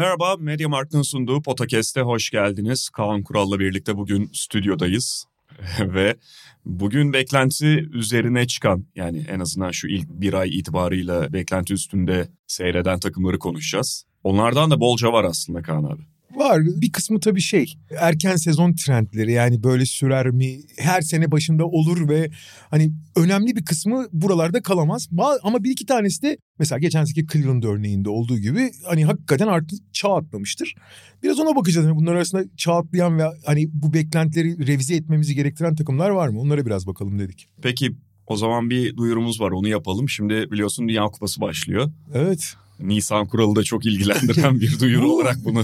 Merhaba, Media Markt'ın sunduğu Potakest'e hoş geldiniz. Kaan Kural'la birlikte bugün stüdyodayız. Ve bugün beklenti üzerine çıkan yani en azından şu ilk bir ay itibarıyla beklenti üstünde seyreden takımları konuşacağız. Onlardan da bolca var aslında Kaan abi. Var bir kısmı tabii şey erken sezon trendleri yani böyle sürer mi her sene başında olur ve hani önemli bir kısmı buralarda kalamaz. Ama bir iki tanesi de mesela geçen seki Cleveland örneğinde olduğu gibi hani hakikaten artık çağ atlamıştır. Biraz ona bakacağız. Yani bunlar arasında çağ atlayan ve hani bu beklentileri revize etmemizi gerektiren takımlar var mı? Onlara biraz bakalım dedik. Peki o zaman bir duyurumuz var onu yapalım. Şimdi biliyorsun Dünya Kupası başlıyor. Evet. Nisan kuralı da çok ilgilendiren bir duyuru olarak bunu.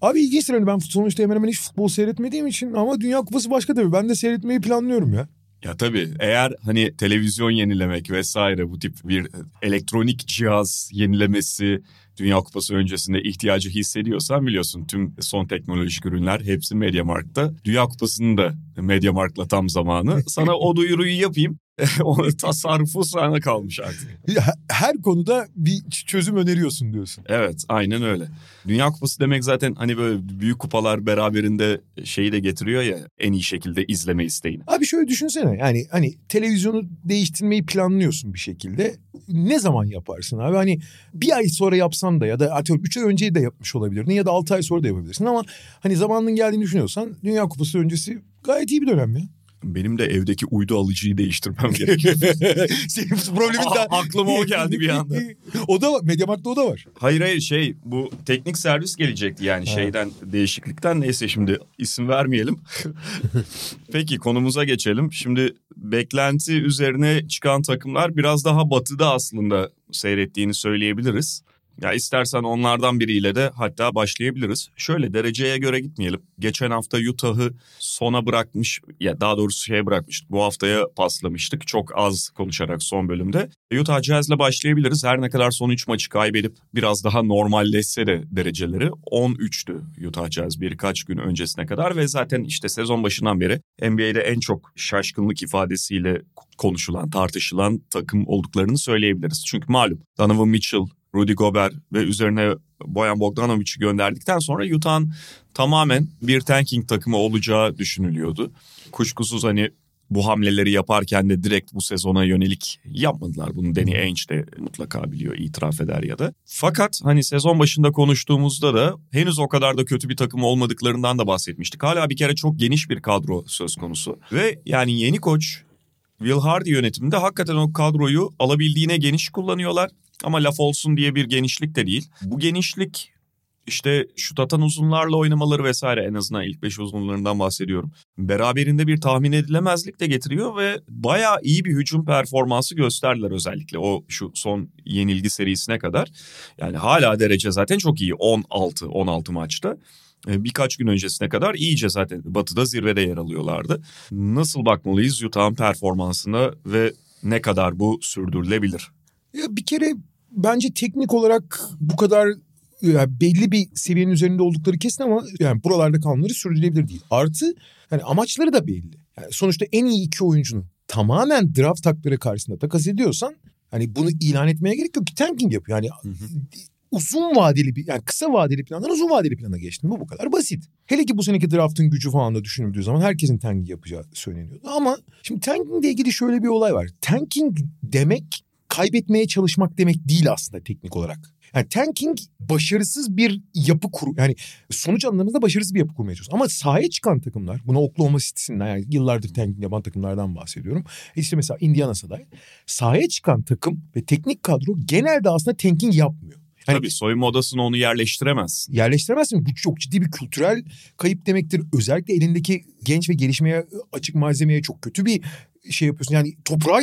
Abi ilginçtir hani ben sonuçta hemen hemen hiç futbol seyretmediğim için ama Dünya Kupası başka tabii. Ben de seyretmeyi planlıyorum ya. Ya tabii eğer hani televizyon yenilemek vesaire bu tip bir elektronik cihaz yenilemesi Dünya Kupası öncesinde ihtiyacı hissediyorsan biliyorsun tüm son teknolojik ürünler hepsi Mediamarkt'ta. Dünya Kupası'nın da Mediamarkt'la tam zamanı. Sana o duyuruyu yapayım. tasarrufu sana kalmış artık. Her konuda bir çözüm öneriyorsun diyorsun. Evet aynen öyle. Dünya Kupası demek zaten hani böyle büyük kupalar beraberinde şeyi de getiriyor ya en iyi şekilde izleme isteğini. Abi şöyle düşünsene yani hani televizyonu değiştirmeyi planlıyorsun bir şekilde. Ne zaman yaparsın abi? Hani bir ay sonra yapsan da ya da atıyorum 3 ay önce de yapmış olabilirdin ya da 6 ay sonra da yapabilirsin ama hani zamanın geldiğini düşünüyorsan Dünya Kupası öncesi gayet iyi bir dönem ya. Benim de evdeki uydu alıcıyı değiştirmem gerekiyor. Senin problemin de... Aklıma o geldi bir anda. o da var. Mediamarkt'ta o da var. Hayır hayır şey bu teknik servis gelecekti yani ha. şeyden değişiklikten neyse şimdi isim vermeyelim. Peki konumuza geçelim. Şimdi beklenti üzerine çıkan takımlar biraz daha batıda aslında seyrettiğini söyleyebiliriz. Ya istersen onlardan biriyle de hatta başlayabiliriz. Şöyle dereceye göre gitmeyelim. Geçen hafta Utah'ı sona bırakmış ya daha doğrusu şeye bırakmıştık. Bu haftaya paslamıştık. Çok az konuşarak son bölümde. Utah Jazz'le başlayabiliriz. Her ne kadar son 3 maçı kaybedip biraz daha normalleşse de dereceleri 13'tü Utah Jazz birkaç gün öncesine kadar ve zaten işte sezon başından beri NBA'de en çok şaşkınlık ifadesiyle konuşulan, tartışılan takım olduklarını söyleyebiliriz. Çünkü malum Donovan Mitchell, Rudy Gobert ve üzerine Boyan Bogdanovic'i gönderdikten sonra Utah'ın tamamen bir tanking takımı olacağı düşünülüyordu. Kuşkusuz hani bu hamleleri yaparken de direkt bu sezona yönelik yapmadılar. Bunu Danny Ainge de mutlaka biliyor, itiraf eder ya da. Fakat hani sezon başında konuştuğumuzda da henüz o kadar da kötü bir takım olmadıklarından da bahsetmiştik. Hala bir kere çok geniş bir kadro söz konusu. Ve yani yeni koç Will Hardy yönetiminde hakikaten o kadroyu alabildiğine geniş kullanıyorlar. Ama laf olsun diye bir genişlik de değil. Bu genişlik işte şut atan uzunlarla oynamaları vesaire en azından ilk beş uzunlarından bahsediyorum. Beraberinde bir tahmin edilemezlik de getiriyor ve bayağı iyi bir hücum performansı gösterdiler özellikle o şu son yenilgi serisine kadar. Yani hala derece zaten çok iyi 16 16 maçta birkaç gün öncesine kadar iyice zaten batıda zirvede yer alıyorlardı. Nasıl bakmalıyız Utah'ın performansına ve ne kadar bu sürdürülebilir? Ya bir kere bence teknik olarak bu kadar yani belli bir seviyenin üzerinde oldukları kesin ama yani buralarda kalmaları sürdürülebilir değil. Artı yani amaçları da belli. Yani sonuçta en iyi iki oyuncunu tamamen draft takları karşısında takas ediyorsan hani bunu ilan etmeye gerek yok ki tanking yapıyor. Yani hı hı. uzun vadeli bir yani kısa vadeli plandan uzun vadeli plana geçtin. Bu bu kadar basit. Hele ki bu seneki draftın gücü falan da düşünüldüğü zaman herkesin tanking yapacağı söyleniyordu. Ama şimdi tanking ile ilgili şöyle bir olay var. Tanking demek kaybetmeye çalışmak demek değil aslında teknik olarak. Yani tanking başarısız bir yapı kur yani sonuç anlamında başarısız bir yapı kurmaya çalışıyor. Ama sahaya çıkan takımlar buna Oklahoma City'sinden yani yıllardır tanking yapan takımlardan bahsediyorum. E işte mesela Indiana'sa da sahaya çıkan takım ve teknik kadro genelde aslında tanking yapmıyor. Yani, Tabii soyunma odasına onu yerleştiremezsin. Yerleştiremezsin. Bu çok ciddi bir kültürel kayıp demektir. Özellikle elindeki genç ve gelişmeye açık malzemeye çok kötü bir şey yapıyorsun. Yani toprağı...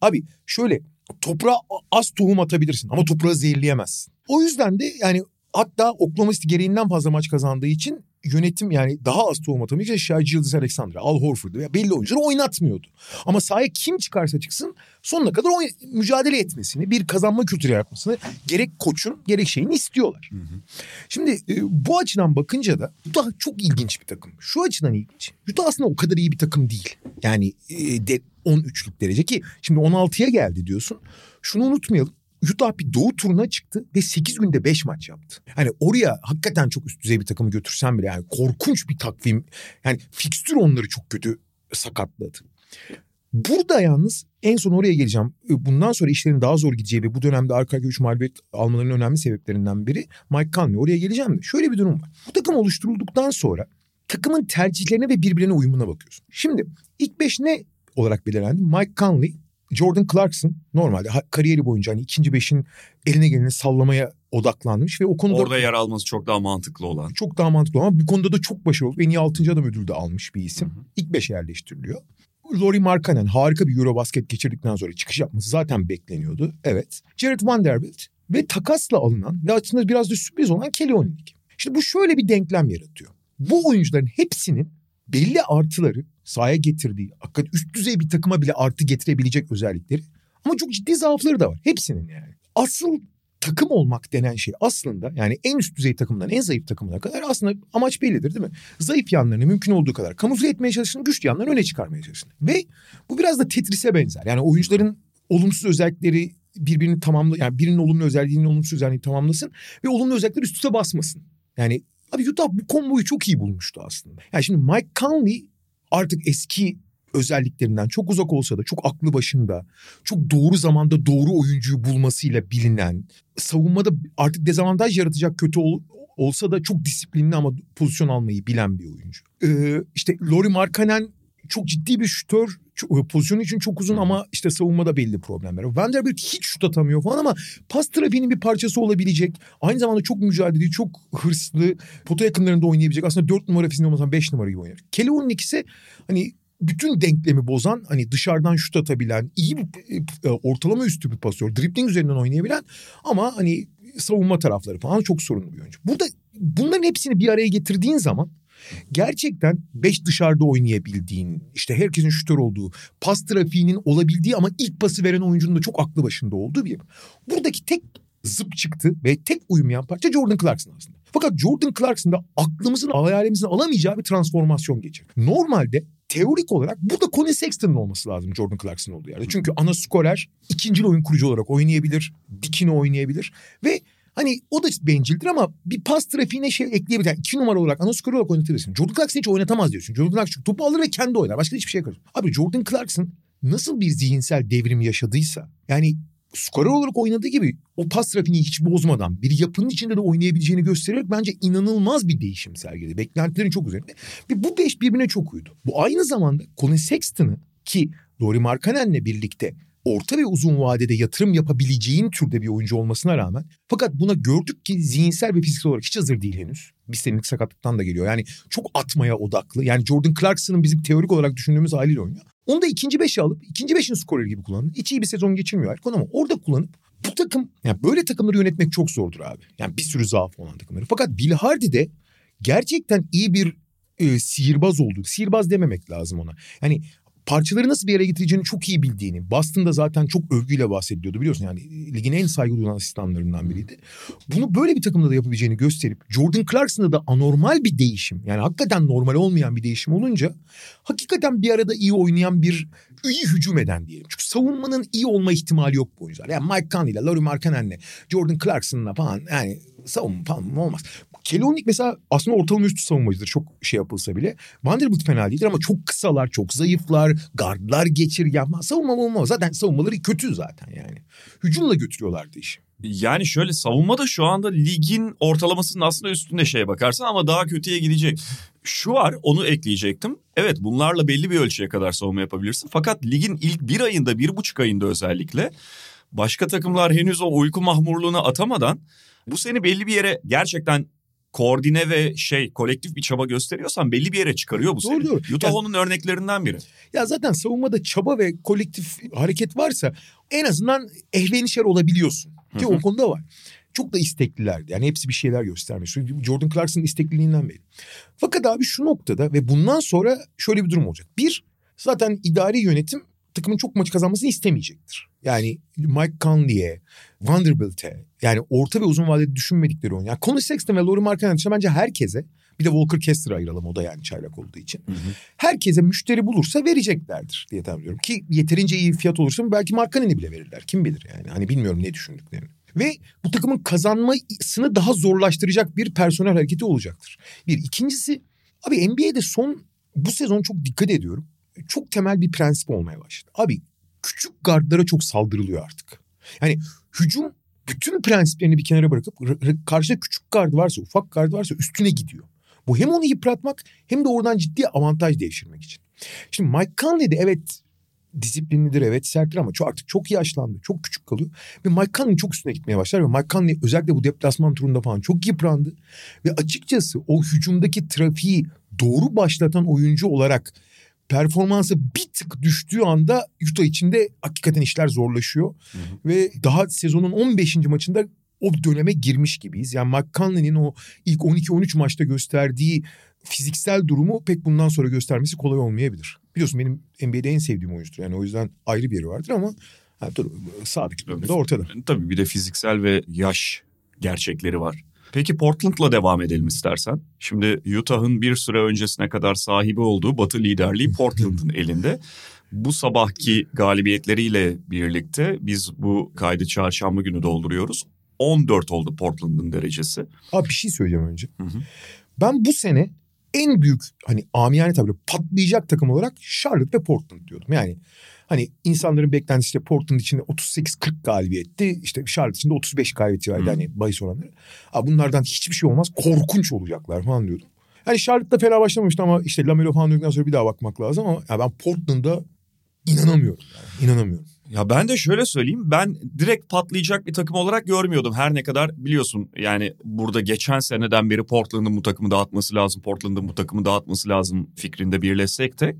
Abi şöyle toprağa az tohum atabilirsin ama toprağı zehirleyemezsin. O yüzden de yani hatta Oklahoma City gereğinden fazla maç kazandığı için yönetim yani daha az tohum atamayacak Shai Gildes Alexander, Al Horford veya belli oyuncuları oynatmıyordu. Ama sahaya kim çıkarsa çıksın sonuna kadar oyn- mücadele etmesini, bir kazanma kültürü yaratmasını gerek koçun gerek şeyin istiyorlar. Şimdi e, bu açıdan bakınca da Utah çok ilginç bir takım. Şu açıdan ilginç. Utah aslında o kadar iyi bir takım değil. Yani e, de 13'lük derece ki şimdi 16'ya geldi diyorsun. Şunu unutmayalım. Utah bir doğu turuna çıktı ve 8 günde 5 maç yaptı. Hani oraya hakikaten çok üst düzey bir takımı götürsen bile yani korkunç bir takvim. Yani fikstür onları çok kötü sakatladı. Burada yalnız en son oraya geleceğim. Bundan sonra işlerin daha zor gideceği ve bu dönemde arka arkaya 3 mağlubiyet almalarının önemli sebeplerinden biri Mike Conley. Oraya geleceğim de şöyle bir durum var. Bu takım oluşturulduktan sonra takımın tercihlerine ve birbirine uyumuna bakıyorsun. Şimdi ilk beş ne olarak belirlendi? Mike Conley, Jordan Clarkson normalde kariyeri boyunca hani ikinci beşin eline geleni sallamaya odaklanmış ve o konuda Orada yer alması çok daha mantıklı olan. çok daha mantıklı ama bu konuda da çok başarılı en iyi 6. adam ödülü de almış bir isim. İlk beşe yerleştiriliyor. Laurie Markkanen harika bir Eurobasket geçirdikten sonra çıkış yapması zaten bekleniyordu. Evet. Jared Vanderbilt ve takasla alınan ve aslında biraz da sürpriz olan Kelly Olynyk. Şimdi bu şöyle bir denklem yaratıyor. Bu oyuncuların hepsinin belli artıları sahaya getirdiği, hakikaten üst düzey bir takıma bile artı getirebilecek özellikleri ama çok ciddi zaafları da var. Hepsinin yani. Asıl takım olmak denen şey aslında yani en üst düzey takımdan en zayıf takımına kadar aslında amaç bellidir değil mi? Zayıf yanlarını mümkün olduğu kadar kamufle etmeye çalışın, güçlü yanlarını öne çıkarmaya çalışın. Ve bu biraz da Tetris'e benzer. Yani oyuncuların olumsuz özellikleri birbirini tamamla yani birinin olumlu özelliğinin olumsuz özelliğini tamamlasın ve olumlu özellikler üst üste basmasın. Yani abi Utah bu komboyu çok iyi bulmuştu aslında. Yani şimdi Mike Conley artık eski özelliklerinden çok uzak olsa da çok aklı başında, çok doğru zamanda doğru oyuncuyu bulmasıyla bilinen, savunmada artık dezavantaj yaratacak kötü ol- olsa da çok disiplinli ama pozisyon almayı bilen bir oyuncu. Ee, işte Laurie Markkanen çok ciddi bir şutör. Çok- Pozisyonu için çok uzun ama işte savunmada belli problemler. Vanderbilt hiç şut atamıyor falan ama pas trafiğinin bir parçası olabilecek. Aynı zamanda çok mücadeleci, çok hırslı, pota yakınlarında oynayabilecek. Aslında 4 numara fiziğinde olmasa 5 numara gibi oynar. Kelly Olynyk ise hani bütün denklemi bozan hani dışarıdan şut atabilen iyi bir e, ortalama üstü bir pasör dribbling üzerinden oynayabilen ama hani savunma tarafları falan çok sorunlu bir oyuncu. Burada bunların hepsini bir araya getirdiğin zaman gerçekten beş dışarıda oynayabildiğin işte herkesin şutör olduğu pas trafiğinin olabildiği ama ilk pası veren oyuncunun da çok aklı başında olduğu bir. Buradaki tek zıp çıktı ve tek uymayan parça Jordan Clarkson aslında. Fakat Jordan Clarkson'da aklımızın hayalimizin alamayacağı bir transformasyon geçirdi. Normalde teorik olarak burada Colin Sexton'ın olması lazım Jordan Clarkson olduğu yerde. Çünkü ana skorer ikinci oyun kurucu olarak oynayabilir, dikini oynayabilir ve hani o da bencildir ama bir pas trafiğine şey ekleyebilir. Yani iki numara olarak ana skorer olarak oynatabilirsin. Jordan Clarkson hiç oynatamaz diyorsun. Jordan Clarkson topu alır ve kendi oynar. Başka hiçbir şey karışmaz. Abi Jordan Clarkson nasıl bir zihinsel devrim yaşadıysa yani skorer olarak oynadığı gibi o pas trafiğini hiç bozmadan bir yapının içinde de oynayabileceğini göstererek bence inanılmaz bir değişim sergiledi. Beklentilerin çok üzerinde. Ve bu beş birbirine çok uydu. Bu aynı zamanda Colin Sexton'ı ki Laurie Markkanen'le birlikte orta ve uzun vadede yatırım yapabileceğin türde bir oyuncu olmasına rağmen fakat buna gördük ki zihinsel ve fiziksel olarak hiç hazır değil henüz. Bir senelik sakatlıktan da geliyor. Yani çok atmaya odaklı. Yani Jordan Clarkson'ın bizim teorik olarak düşündüğümüz haliyle oynuyor. Onu da ikinci beşe alıp ikinci beşin skoreri gibi kullanın. Hiç iyi bir sezon geçirmiyor Erkon ama orada kullanıp bu takım yani böyle takımları yönetmek çok zordur abi. Yani bir sürü zaaf olan takımları. Fakat Bill Hardy de gerçekten iyi bir e, sihirbaz oldu. Sihirbaz dememek lazım ona. Yani parçaları nasıl bir yere getireceğini çok iyi bildiğini. Boston'da zaten çok övgüyle bahsediliyordu biliyorsun. Yani ligin en saygı duyulan asistanlarından biriydi. Bunu böyle bir takımda da yapabileceğini gösterip Jordan Clarkson'da da anormal bir değişim. Yani hakikaten normal olmayan bir değişim olunca hakikaten bir arada iyi oynayan bir iyi hücum eden diyelim. Çünkü savunmanın iyi olma ihtimali yok bu oyuncular. Yani Mike Conley ile Laurie Markkanen'le Jordan Clarkson'la falan yani savunma falan olmaz. Olynyk mesela aslında ortalama üstü savunmacıdır çok şey yapılsa bile. Vanderbilt fena değildir ama çok kısalar, çok zayıflar, gardlar geçirgen falan. Savunma olmaz. Zaten savunmaları kötü zaten yani. Hücumla götürüyorlardı işi. Yani şöyle savunma da şu anda ligin ortalamasının aslında üstünde şeye bakarsan ama daha kötüye gidecek. Şu var onu ekleyecektim. Evet bunlarla belli bir ölçüye kadar savunma yapabilirsin. Fakat ligin ilk bir ayında bir buçuk ayında özellikle başka takımlar henüz o uyku mahmurluğuna atamadan bu seni belli bir yere gerçekten koordine ve şey kolektif bir çaba gösteriyorsan belli bir yere çıkarıyor bu Doğru, seni. doğru. Utah onun örneklerinden biri. Ya zaten savunmada çaba ve kolektif hareket varsa en azından ehvenişer olabiliyorsun. Ki o konuda var. çok da isteklilerdi. Yani hepsi bir şeyler göstermiş. Jordan Clarkson'ın istekliliğinden belli. Fakat abi şu noktada ve bundan sonra şöyle bir durum olacak. Bir, zaten idari yönetim takımın çok maç kazanmasını istemeyecektir. Yani Mike Conley'e, Vanderbilt'e yani orta ve uzun vadede düşünmedikleri oyun. Yani Conley Sexton ve Laurie Markkanen dışında bence herkese bir de Walker Kessler'ı ayıralım o da yani çaylak olduğu için. Hı hı. Herkese müşteri bulursa vereceklerdir diye tahmin ediyorum. Ki yeterince iyi fiyat olursa belki Markkanen'i bile verirler. Kim bilir yani. Hani bilmiyorum ne düşündüklerini. Ve bu takımın kazanmasını daha zorlaştıracak bir personel hareketi olacaktır. Bir. ikincisi abi NBA'de son bu sezon çok dikkat ediyorum. Çok temel bir prensip olmaya başladı. Abi küçük gardlara çok saldırılıyor artık. Yani hücum bütün prensiplerini bir kenara bırakıp karşıda küçük gardı varsa, ufak gardı varsa üstüne gidiyor. Bu hem onu yıpratmak hem de oradan ciddi avantaj devşirmek için. Şimdi Mike Conley de evet disiplinlidir evet serttir ama çok artık çok yaşlandı. Çok küçük kalıyor. Ve Mike Conley çok üstüne gitmeye başlar ve Mike Conley özellikle bu deplasman turunda falan çok yıprandı. Ve açıkçası o hücumdaki trafiği doğru başlatan oyuncu olarak performansı bir tık düştüğü anda Utah içinde hakikaten işler zorlaşıyor. Hı hı. Ve daha sezonun 15. maçında o döneme girmiş gibiyiz. Yani McConley'nin o ilk 12-13 maçta gösterdiği fiziksel durumu pek bundan sonra göstermesi kolay olmayabilir. Biliyorsun benim NBA'de en sevdiğim oyuncudur. Yani o yüzden ayrı bir yeri vardır ama ha, dur, sabit da ortada. Tabii bir de fiziksel ve yaş gerçekleri var. Peki Portland'la devam edelim istersen. Şimdi Utah'ın bir süre öncesine kadar sahibi olduğu Batı liderliği Portland'ın elinde. Bu sabahki galibiyetleriyle birlikte biz bu kaydı çarşamba günü dolduruyoruz. 14 oldu Portland'ın derecesi. Abi bir şey söyleyeceğim önce. Hı hı. Ben bu sene en büyük hani amiyane tabiri patlayacak takım olarak Charlotte ve Portland diyordum. Yani hani insanların beklentisi işte Portland içinde 38-40 galibiyetti. İşte Charlotte içinde 35 galibiyeti vardı hani bahis oranları. Abi bunlardan hiçbir şey olmaz. Korkunç olacaklar falan diyordum. Hani Charlotte'da fena başlamamıştı ama işte Lamelo falan dedikten sonra bir daha bakmak lazım ama ya ben Portland'a inanamıyorum. Yani, inanamıyorum. Ya ben de şöyle söyleyeyim ben direkt patlayacak bir takım olarak görmüyordum. Her ne kadar biliyorsun yani burada geçen seneden beri Portland'ın bu takımı dağıtması lazım. Portland'ın bu takımı dağıtması lazım fikrinde birleşsek de.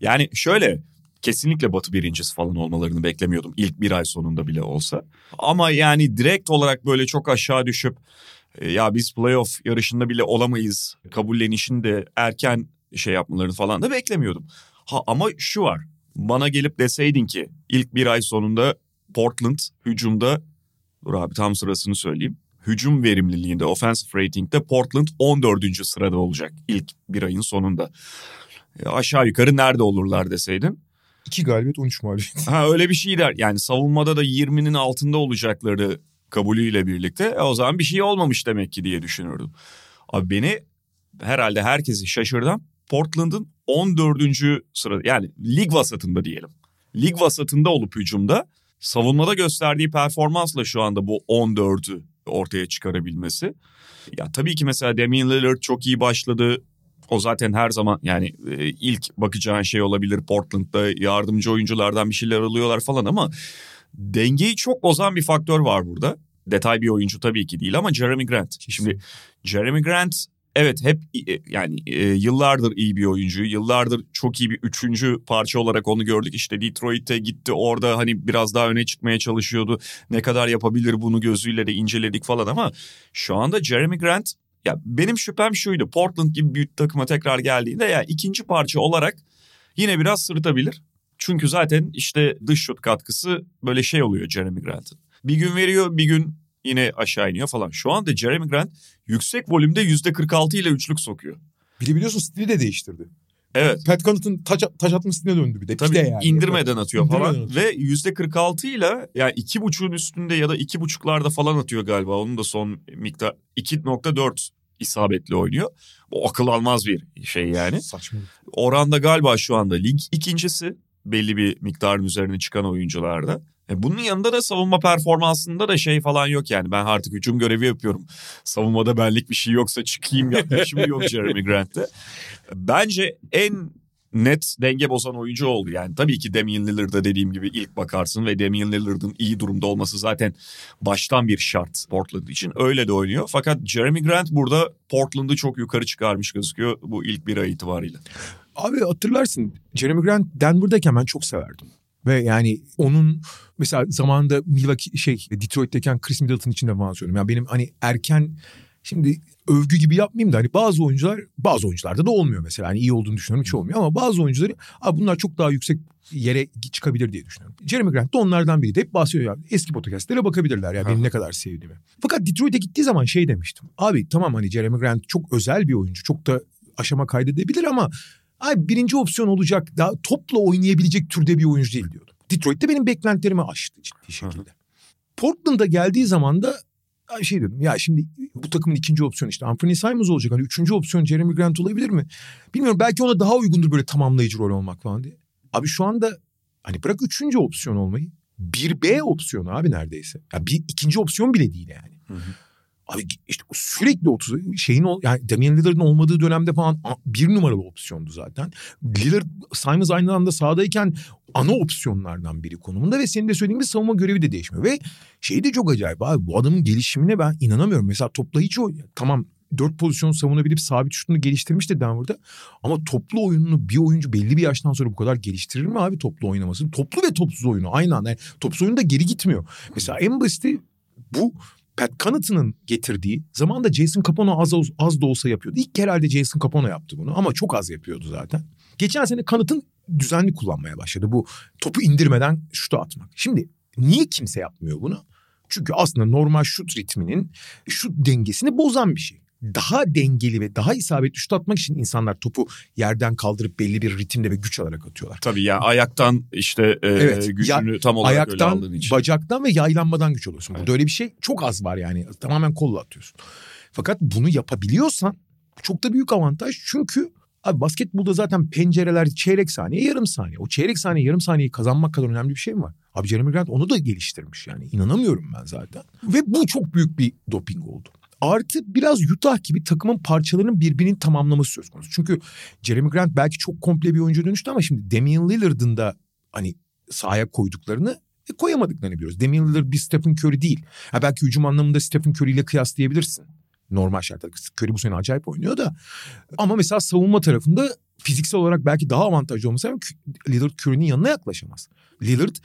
Yani şöyle kesinlikle Batı birincisi falan olmalarını beklemiyordum. ilk bir ay sonunda bile olsa. Ama yani direkt olarak böyle çok aşağı düşüp e, ya biz playoff yarışında bile olamayız kabullenişini de erken şey yapmalarını falan da beklemiyordum. Ha ama şu var bana gelip deseydin ki ilk bir ay sonunda Portland hücumda dur abi tam sırasını söyleyeyim. Hücum verimliliğinde offensive rating'de Portland 14. sırada olacak ilk bir ayın sonunda. E, aşağı yukarı nerede olurlar deseydin. İki galibiyet 13 mağlubiyet. Ha öyle bir şey der. Yani savunmada da 20'nin altında olacakları kabulüyle birlikte e, o zaman bir şey olmamış demek ki diye düşünürdüm. Abi beni herhalde herkesi şaşırdan Portland'ın 14. sırada yani lig vasatında diyelim. Lig vasatında olup hücumda savunmada gösterdiği performansla şu anda bu 14'ü ortaya çıkarabilmesi. Ya tabii ki mesela Damian Lillard çok iyi başladı. O zaten her zaman yani e, ilk bakacağın şey olabilir Portland'da yardımcı oyunculardan bir şeyler alıyorlar falan ama dengeyi çok bozan bir faktör var burada. Detay bir oyuncu tabii ki değil ama Jeremy Grant. Şimdi Jeremy Grant evet hep e, yani e, yıllardır iyi bir oyuncu. Yıllardır çok iyi bir üçüncü parça olarak onu gördük. İşte Detroit'e gitti orada hani biraz daha öne çıkmaya çalışıyordu. Ne kadar yapabilir bunu gözüyle de inceledik falan ama şu anda Jeremy Grant ya benim şüphem şuydu. Portland gibi büyük takıma tekrar geldiğinde ya ikinci parça olarak yine biraz sırıtabilir. Çünkü zaten işte dış şut katkısı böyle şey oluyor Jeremy Grant'ın. Bir gün veriyor bir gün yine aşağı iniyor falan. Şu anda Jeremy Grant yüksek volümde yüzde 46 ile üçlük sokuyor. Bir de biliyorsun stili de değiştirdi. Evet. Pat Connaughton taç, taç atma stiline döndü bir de. Tabii de yani. indirmeden atıyor indirmeden falan. Atıyor. Ve yüzde 46 ile yani iki buçuğun üstünde ya da iki buçuklarda falan atıyor galiba. Onun da son miktar 2.4 isabetli oynuyor. O akıl almaz bir şey yani. Saçma. Oranda galiba şu anda lig ikincisi belli bir miktarın üzerine çıkan oyuncularda. E bunun yanında da savunma performansında da şey falan yok yani. Ben artık hücum görevi yapıyorum. Savunmada benlik bir şey yoksa çıkayım yaklaşım yok Jeremy Grant'te. Bence en net denge bozan oyuncu oldu. Yani tabii ki Damian Lillard'a dediğim gibi ilk bakarsın ve Damian Lillard'ın iyi durumda olması zaten baştan bir şart Portland için. Öyle de oynuyor. Fakat Jeremy Grant burada Portland'ı çok yukarı çıkarmış gözüküyor bu ilk bir ay itibariyle. Abi hatırlarsın Jeremy Grant Denver'dayken ben çok severdim. Ve yani onun mesela zamanında Milwaukee şey Detroit'teyken Chris Middleton için de falan söylüyorum. Yani benim hani erken şimdi övgü gibi yapmayayım da hani bazı oyuncular bazı oyuncularda da olmuyor mesela. Hani iyi olduğunu düşünüyorum hiç olmuyor ama bazı oyuncuları abi bunlar çok daha yüksek yere çıkabilir diye düşünüyorum. Jeremy Grant da onlardan biriydi. Hep bahsediyor yani. Eski podcastlere bakabilirler ya benim ne kadar sevdiğimi. Fakat Detroit'e gittiği zaman şey demiştim. Abi tamam hani Jeremy Grant çok özel bir oyuncu. Çok da aşama kaydedebilir ama Abi birinci opsiyon olacak daha topla oynayabilecek türde bir oyuncu değil diyordum. Detroit'te benim beklentilerimi aştı ciddi şekilde. Portland'a geldiği zaman da şey dedim ya şimdi bu takımın ikinci opsiyonu işte Anthony Simons olacak. Hani üçüncü opsiyon Jeremy Grant olabilir mi? Bilmiyorum belki ona daha uygundur böyle tamamlayıcı rol olmak falan diye. Abi şu anda hani bırak üçüncü opsiyon olmayı. Bir B opsiyonu abi neredeyse. Ya bir ikinci opsiyon bile değil yani. Hı hı. Abi işte sürekli 30 şeyin yani Damian Lillard'ın olmadığı dönemde falan bir numaralı opsiyondu zaten. Lillard Simons aynı anda sahadayken ana opsiyonlardan biri konumunda ve senin de söylediğin gibi savunma görevi de değişmiyor. Ve şey de çok acayip abi bu adamın gelişimine ben inanamıyorum. Mesela topla o tamam dört pozisyon savunabilip sabit şutunu geliştirmişti Denver'da. Ama toplu oyununu bir oyuncu belli bir yaştan sonra bu kadar geliştirir mi abi toplu oynamasını? Toplu ve topsuz oyunu aynı anda. Yani topsuz oyunda geri gitmiyor. Mesela en basiti bu Pat Connaughton'ın getirdiği zamanda Jason Capone az, az da olsa yapıyordu. İlk herhalde Jason Capone yaptı bunu ama çok az yapıyordu zaten. Geçen sene Connaughton düzenli kullanmaya başladı bu topu indirmeden şutu atmak. Şimdi niye kimse yapmıyor bunu? Çünkü aslında normal şut ritminin şut dengesini bozan bir şey daha dengeli ve daha isabetli şut atmak için insanlar topu yerden kaldırıp belli bir ritimde ve güç alarak atıyorlar. Tabii ya yani ayaktan işte e, evet, gücünü ya, tam olarak ayaktan, öyle aldığın için. bacaktan ve yaylanmadan güç alıyorsun. Evet. Burada öyle bir şey çok az var yani. Tamamen kolla atıyorsun. Fakat bunu yapabiliyorsan çok da büyük avantaj. Çünkü abi basketbolda zaten pencereler çeyrek saniye, yarım saniye. O çeyrek saniye, yarım saniyeyi kazanmak kadar önemli bir şey mi var? Abi Jeremy Grant onu da geliştirmiş yani. inanamıyorum ben zaten. Ve bu çok büyük bir doping oldu. Artı biraz Utah gibi takımın parçalarının birbirini tamamlaması söz konusu. Çünkü Jeremy Grant belki çok komple bir oyuncu dönüştü ama şimdi Damian Lillard'ın da hani sahaya koyduklarını e, koyamadıklarını biliyoruz. Damian Lillard bir Stephen Curry değil. Ha belki hücum anlamında Stephen Curry ile kıyaslayabilirsin. Normal şartlarda. Curry bu sene acayip oynuyor da. Ama mesela savunma tarafında fiziksel olarak belki daha avantajlı olmasa Lillard Curry'nin yanına yaklaşamaz. Lillard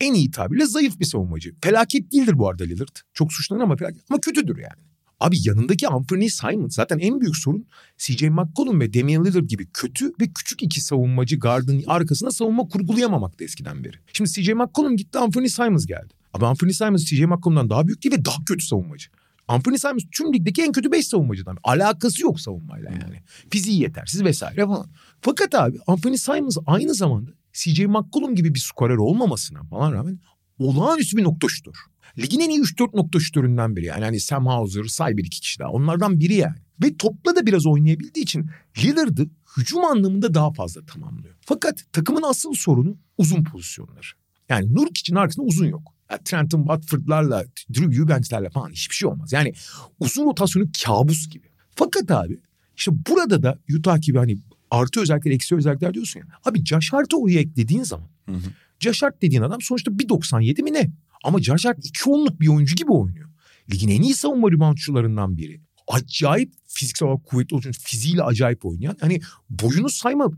en iyi tabirle zayıf bir savunmacı. Felaket değildir bu arada Lillard. Çok suçlanır ama felaket. Ama kötüdür yani. Abi yanındaki Anthony Simon zaten en büyük sorun CJ McCollum ve Damian Lillard gibi kötü ve küçük iki savunmacı gardın arkasına savunma kurgulayamamaktı eskiden beri. Şimdi CJ McCollum gitti Anthony Simons geldi. Abi Anthony Simons CJ McCollum'dan daha büyük değil ve daha kötü savunmacı. Anthony Simons tüm ligdeki en kötü 5 savunmacıdan. Alakası yok savunmayla yani. Fiziği yetersiz vesaire falan. Fakat abi Anthony Simons aynı zamanda CJ McCollum gibi bir skorer olmamasına falan rağmen olağanüstü bir nokta şutur. Ligin en iyi 3-4 nokta şutöründen biri yani. yani Sam Hauser, say bir iki kişi daha. Onlardan biri yani. Ve topla da biraz oynayabildiği için Lillard'ı hücum anlamında daha fazla tamamlıyor. Fakat takımın asıl sorunu uzun pozisyonları. Yani Nurkic'in arkasında uzun yok. Yani Trenton Watford'larla, Drew Eubanks'lerle falan hiçbir şey olmaz. Yani uzun rotasyonu kabus gibi. Fakat abi işte burada da Utah gibi hani artı özellikler, eksi özellikler diyorsun ya. Abi Josh Hart'ı oraya eklediğin zaman. Hı hı. Josh Hart dediğin adam sonuçta 1.97 mi ne? Ama Josh Hart iki onluk bir oyuncu gibi oynuyor. Ligin en iyi savunma reboundçularından biri. Acayip fiziksel olarak kuvvetli olduğu fiziğiyle acayip oynayan. Hani boyunu sayma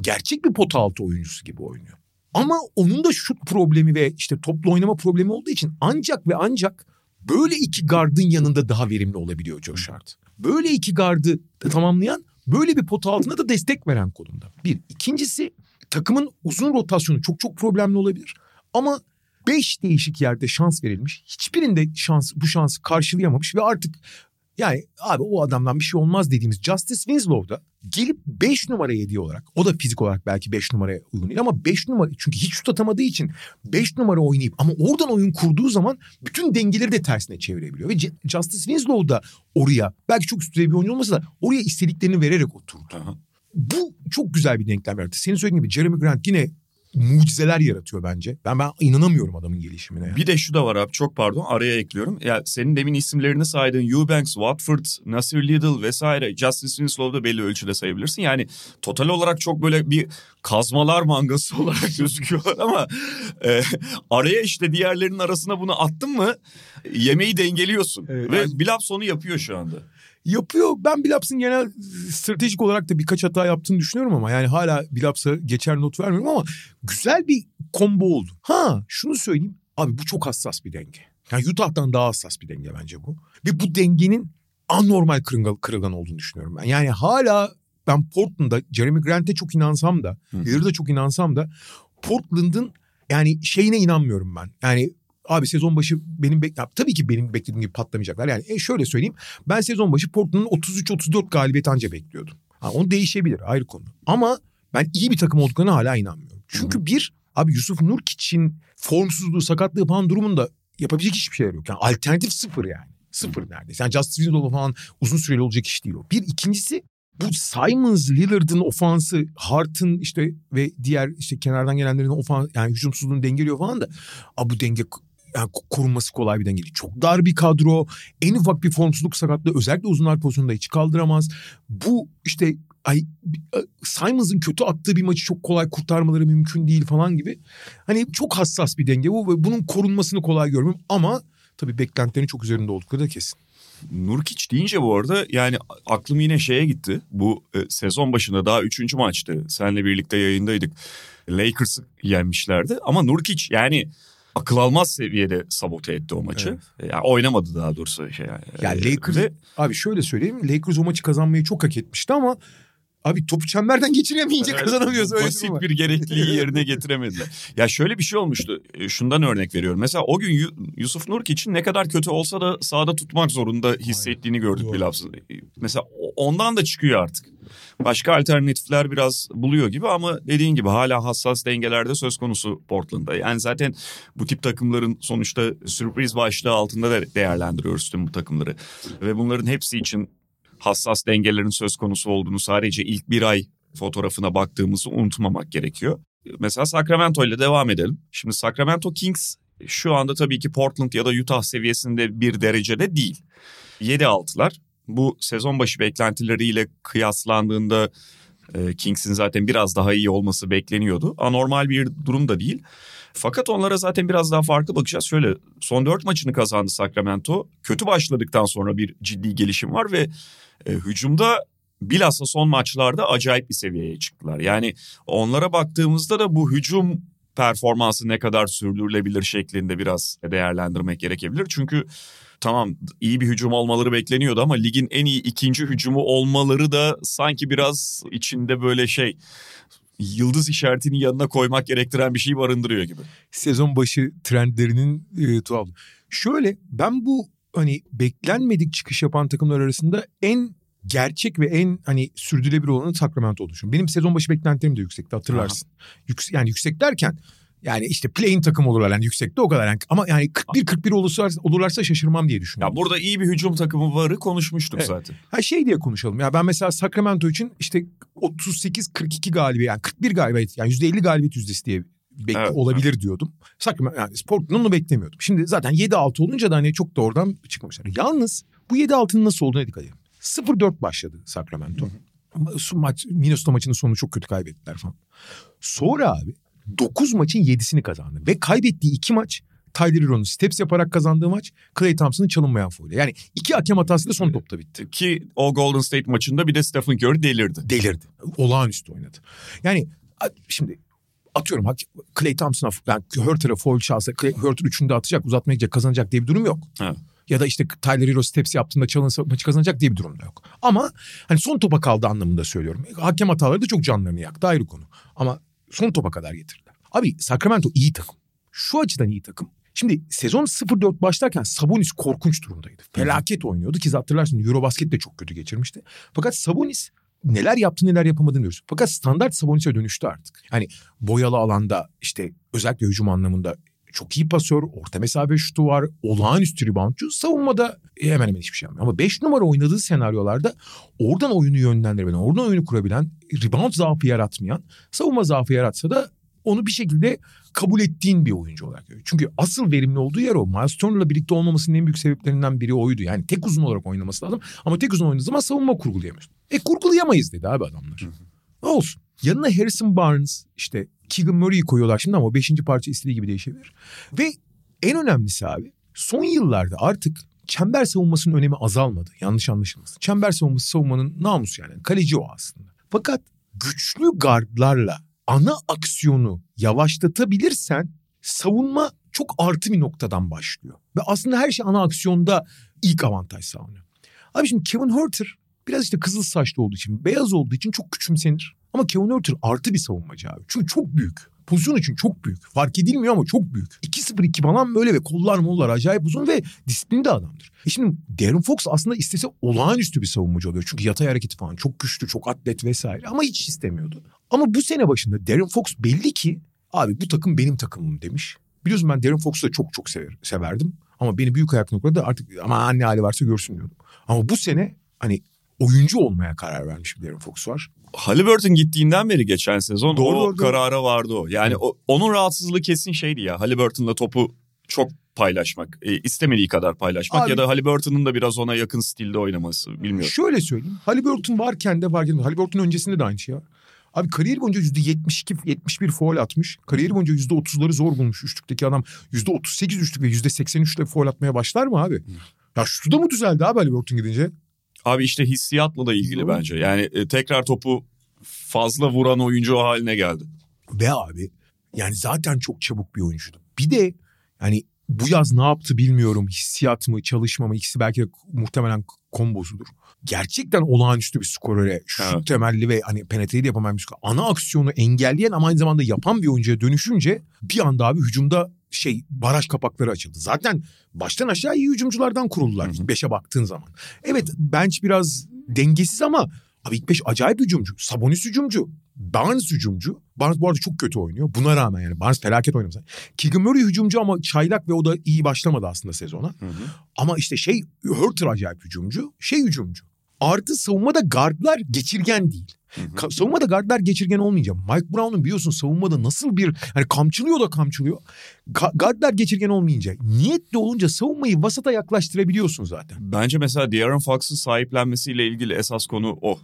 gerçek bir pota altı oyuncusu gibi oynuyor. Ama onun da şut problemi ve işte toplu oynama problemi olduğu için ancak ve ancak böyle iki gardın yanında daha verimli olabiliyor Josh Hart. Böyle iki gardı tamamlayan böyle bir pota altında da destek veren konumda. Bir. ikincisi takımın uzun rotasyonu çok çok problemli olabilir. Ama beş değişik yerde şans verilmiş. Hiçbirinde şans bu şansı karşılayamamış ve artık yani abi o adamdan bir şey olmaz dediğimiz Justice Winslow da gelip 5 numara hediye olarak o da fizik olarak belki 5 numaraya uygun değil ama 5 numara çünkü hiç şut atamadığı için 5 numara oynayıp ama oradan oyun kurduğu zaman bütün dengeleri de tersine çevirebiliyor. Ve Justice Winslow da oraya belki çok üst düzey bir oyuncu olmasa da oraya istediklerini vererek oturdu. Aha. Bu çok güzel bir denklem yarattı. Senin söylediğin gibi Jeremy Grant yine mucizeler yaratıyor bence. Ben ben inanamıyorum adamın gelişimine. Yani. Bir de şu da var abi çok pardon araya ekliyorum. Ya senin demin isimlerini saydığın Eubanks, Watford, Nasir Little vesaire Justice Winslow'da belli ölçüde sayabilirsin. Yani total olarak çok böyle bir kazmalar mangası olarak gözüküyorlar ama e, araya işte diğerlerinin arasına bunu attın mı yemeği dengeliyorsun. Evet, Ve yani... bir laf sonu yapıyor şu anda. Yapıyor. Ben Bilaps'ın genel stratejik olarak da birkaç hata yaptığını düşünüyorum ama yani hala Bilaps'a geçer not vermiyorum ama güzel bir combo oldu. Ha şunu söyleyeyim. Abi bu çok hassas bir denge. Yani Utah'tan daha hassas bir denge bence bu. Ve bu dengenin anormal kırılgan, kırılgan olduğunu düşünüyorum ben. Yani hala ben Portland'da Jeremy Grant'e çok inansam da, Lillard'a çok inansam da Portland'ın yani şeyine inanmıyorum ben. Yani abi sezon başı benim bek ya, tabii ki benim beklediğim gibi patlamayacaklar. Yani e, şöyle söyleyeyim. Ben sezon başı Portland'ın 33-34 galibiyet anca bekliyordum. Ha, onu değişebilir ayrı konu. Ama ben iyi bir takım olduklarına hala inanmıyorum. Çünkü bir abi Yusuf Nurkiç'in formsuzluğu, sakatlığı falan durumunda yapabilecek hiçbir şeyler yok. Yani alternatif sıfır yani. Sıfır neredeyse. Yani Justice Winslow falan uzun süreli olacak iş değil o. Bir ikincisi bu Simons, Lillard'ın ofansı, Hart'ın işte ve diğer işte kenardan gelenlerin ofans yani hücumsuzluğunu dengeliyor falan da abi bu denge yani korunması kolay bir denge değil. Çok dar bir kadro. En ufak bir formsuzluk sakatlığı özellikle uzunlar pozisyonunda hiç kaldıramaz. Bu işte ay Simons'ın kötü attığı bir maçı çok kolay kurtarmaları mümkün değil falan gibi. Hani çok hassas bir denge bu ve bunun korunmasını kolay görmüyorum ama tabii beklentilerin çok üzerinde oldukları da kesin. Nurkic deyince bu arada yani aklım yine şeye gitti. Bu e, sezon başında daha üçüncü maçtı. Seninle birlikte yayındaydık. Lakers'ı yenmişlerdi. Ama Nurkic yani akıl almaz seviyede sabote etti o maçı. Evet. Yani oynamadı daha doğrusu. Şey, yani. yani Lakers, Ve... abi şöyle söyleyeyim. Lakers o maçı kazanmayı çok hak etmişti ama Abi topu çemberden geçiremeyince evet, kazanamıyoruz. Öyle basit bir gerekliliği yerine getiremediler. ya şöyle bir şey olmuştu. E, şundan örnek veriyorum. Mesela o gün Yusuf Nurk için ne kadar kötü olsa da sahada tutmak zorunda hissettiğini gördük Doğru. bilhafsız. E, mesela ondan da çıkıyor artık. Başka alternatifler biraz buluyor gibi ama dediğin gibi hala hassas dengelerde söz konusu Portland'da. Yani zaten bu tip takımların sonuçta sürpriz başlığı altında da değerlendiriyoruz tüm bu takımları. Ve bunların hepsi için hassas dengelerin söz konusu olduğunu sadece ilk bir ay fotoğrafına baktığımızı unutmamak gerekiyor. Mesela Sacramento ile devam edelim. Şimdi Sacramento Kings şu anda tabii ki Portland ya da Utah seviyesinde bir derecede değil. 7-6'lar. Bu sezon başı beklentileriyle kıyaslandığında e, Kings'in zaten biraz daha iyi olması bekleniyordu. Anormal bir durum da değil. Fakat onlara zaten biraz daha farklı bakacağız. Şöyle son dört maçını kazandı Sacramento. Kötü başladıktan sonra bir ciddi gelişim var ve e, hücumda bilhassa son maçlarda acayip bir seviyeye çıktılar. Yani onlara baktığımızda da bu hücum performansı ne kadar sürdürülebilir şeklinde biraz değerlendirmek gerekebilir. Çünkü tamam iyi bir hücum olmaları bekleniyordu ama ligin en iyi ikinci hücumu olmaları da sanki biraz içinde böyle şey yıldız işaretini yanına koymak gerektiren bir şey barındırıyor gibi. Sezon başı trendlerinin e, tuhaf. Şöyle ben bu hani beklenmedik çıkış yapan takımlar arasında en gerçek ve en hani sürdürülebilir olanı Sacramento düşünüyorum. Benim sezon başı beklentilerim de yüksekti hatırlarsın. Yüks yani yüksek derken yani işte play'in takım olurlar yani yüksekte o kadar. Yani, ama yani 41-41 olursa, olurlarsa şaşırmam diye düşünüyorum. Ya burada iyi bir hücum takımı varı konuşmuştuk evet. zaten. Ha şey diye konuşalım. Ya ben mesela Sacramento için işte 38-42 galibiyet yani 41 galibiyet yani %50 galibiyet yüzdesi diye bek- evet, olabilir evet. diyordum. Sacramento yani Portland'ın onu beklemiyordum. Şimdi zaten 7-6 olunca da hani çok da oradan çıkmamışlar. Yalnız bu 7-6'nın nasıl olduğuna dikkat edin. 0-4 başladı Sacramento. Hı Maç, Minnesota maçının sonunu çok kötü kaybettiler falan. Sonra abi 9 maçın 7'sini kazandı. Ve kaybettiği 2 maç Tyler Hero'nun steps yaparak kazandığı maç Clay Thompson'ın çalınmayan foul'ü. Yani iki hakem hatasıyla son topta bitti. Ki o Golden State maçında bir de Stephen Curry delirdi. Delirdi. Olağanüstü oynadı. Yani şimdi atıyorum Clay Thompson'a yani Hurter'a foul çalsa Hurter üçünde atacak uzatmaya gidecek kazanacak diye bir durum yok. Evet. Ya da işte Tyler Hero steps yaptığında çalınsa maçı kazanacak diye bir durum da yok. Ama hani son topa kaldı anlamında söylüyorum. Hakem hataları da çok canlarını yaktı ayrı konu. Ama son topa kadar getirdiler. Abi Sacramento iyi takım. Şu açıdan iyi takım. Şimdi sezon 0-4 başlarken Sabonis korkunç durumdaydı. Felaket oynuyordu ki hatırlarsın Eurobasket de çok kötü geçirmişti. Fakat Sabonis neler yaptı neler yapamadığını diyoruz. Fakat standart Sabonis'e dönüştü artık. Yani boyalı alanda işte özellikle hücum anlamında çok iyi pasör, orta mesafe şutu var, olağanüstü reboundçu. Savunmada hemen hemen hiçbir şey yapmıyor. Ama 5 numara oynadığı senaryolarda oradan oyunu yönlendirebilen, oradan oyunu kurabilen, rebound zaafı yaratmayan, savunma zaafı yaratsa da onu bir şekilde kabul ettiğin bir oyuncu olarak görüyor. Çünkü asıl verimli olduğu yer o. Miles Turner'la birlikte olmamasının en büyük sebeplerinden biri oydu. Yani tek uzun olarak oynaması lazım. Ama tek uzun oynadığı zaman savunma kurgulayamıyorsun. E kurgulayamayız dedi abi adamlar. Hı hı. Olsun. Yanına Harrison Barnes işte Keegan Murray'i koyuyorlar şimdi ama o beşinci parça istediği gibi değişebilir. Ve en önemlisi abi son yıllarda artık çember savunmasının önemi azalmadı. Yanlış anlaşılmasın. Çember savunması savunmanın namusu yani. Kaleci o aslında. Fakat güçlü gardlarla ana aksiyonu yavaşlatabilirsen savunma çok artı bir noktadan başlıyor. Ve aslında her şey ana aksiyonda ilk avantaj sağlanıyor. Abi şimdi Kevin Herter biraz işte kızıl saçlı olduğu için, beyaz olduğu için çok küçümsenir. Ama Kevin Herter artı bir savunmacı abi. Çünkü çok büyük. Pozisyon için çok büyük. Fark edilmiyor ama çok büyük. 2-0-2 falan böyle ve kollar mollar acayip uzun ve disiplinli de adamdır. E şimdi Darren Fox aslında istese olağanüstü bir savunmacı oluyor. Çünkü yatay hareketi falan çok güçlü, çok atlet vesaire ama hiç istemiyordu. Ama bu sene başında Darren Fox belli ki abi bu takım benim takımım demiş. Biliyorsun ben Darren Fox'u da çok çok sever, severdim. Ama beni büyük ayak noktada artık ama anne hali varsa görsün diyordum. Ama bu sene hani oyuncu olmaya karar vermiş bir Darren Fox var. Halliburton gittiğinden beri geçen sezon Doğru, o doğru. karara vardı o. Yani o, onun rahatsızlığı kesin şeydi ya. Halliburton'la topu çok paylaşmak. E, istemediği kadar paylaşmak Abi- ya da Halliburton'un da biraz ona yakın stilde oynaması bilmiyorum. Şöyle söyleyeyim. Halliburton varken de varken de Halliburton öncesinde de aynı şey var. Abi kariyer boyunca %72-71 foul atmış. Kariyer boyunca %30'ları zor bulmuş üçlükteki adam. %38 üçlük ve %83 ile foul atmaya başlar mı abi? Ya şutu da mı düzeldi abi Halliburton gidince? Abi işte hissiyatla da ilgili bence. Yani e, tekrar topu fazla vuran oyuncu haline geldi. Ve abi yani zaten çok çabuk bir oyuncuydu. Bir de yani bu yaz ne yaptı bilmiyorum. Hissiyat mı, çalışma mı ikisi belki de muhtemelen kombosudur. Gerçekten olağanüstü bir skorere, şut Evet. temelli ve hani penetreyi de yapamayan bir skor. Ana aksiyonu engelleyen ama aynı zamanda yapan bir oyuncuya dönüşünce bir anda abi hücumda şey baraj kapakları açıldı. Zaten baştan aşağı iyi hücumculardan kuruldular ilk beşe baktığın zaman. Evet bench biraz dengesiz ama abi ilk beş acayip hücumcu. Sabonis hücumcu. Barnes hücumcu. Barnes bu arada çok kötü oynuyor. Buna rağmen yani Barnes felaket oynamış. Keegan Murray hücumcu ama çaylak ve o da iyi başlamadı aslında sezona. Hı hı. Ama işte şey Hurter acayip hücumcu. Şey hücumcu. Artı savunmada gardlar geçirgen değil. Ka- savunmada gardlar geçirgen olmayınca Mike Brown'un biliyorsun savunmada nasıl bir hani kamçılıyor da kamçılıyor. Ga- gardlar geçirgen olmayınca niyetli olunca savunmayı vasata yaklaştırabiliyorsun zaten. Bence mesela De'Aaron Fox'un sahiplenmesiyle ilgili esas konu o.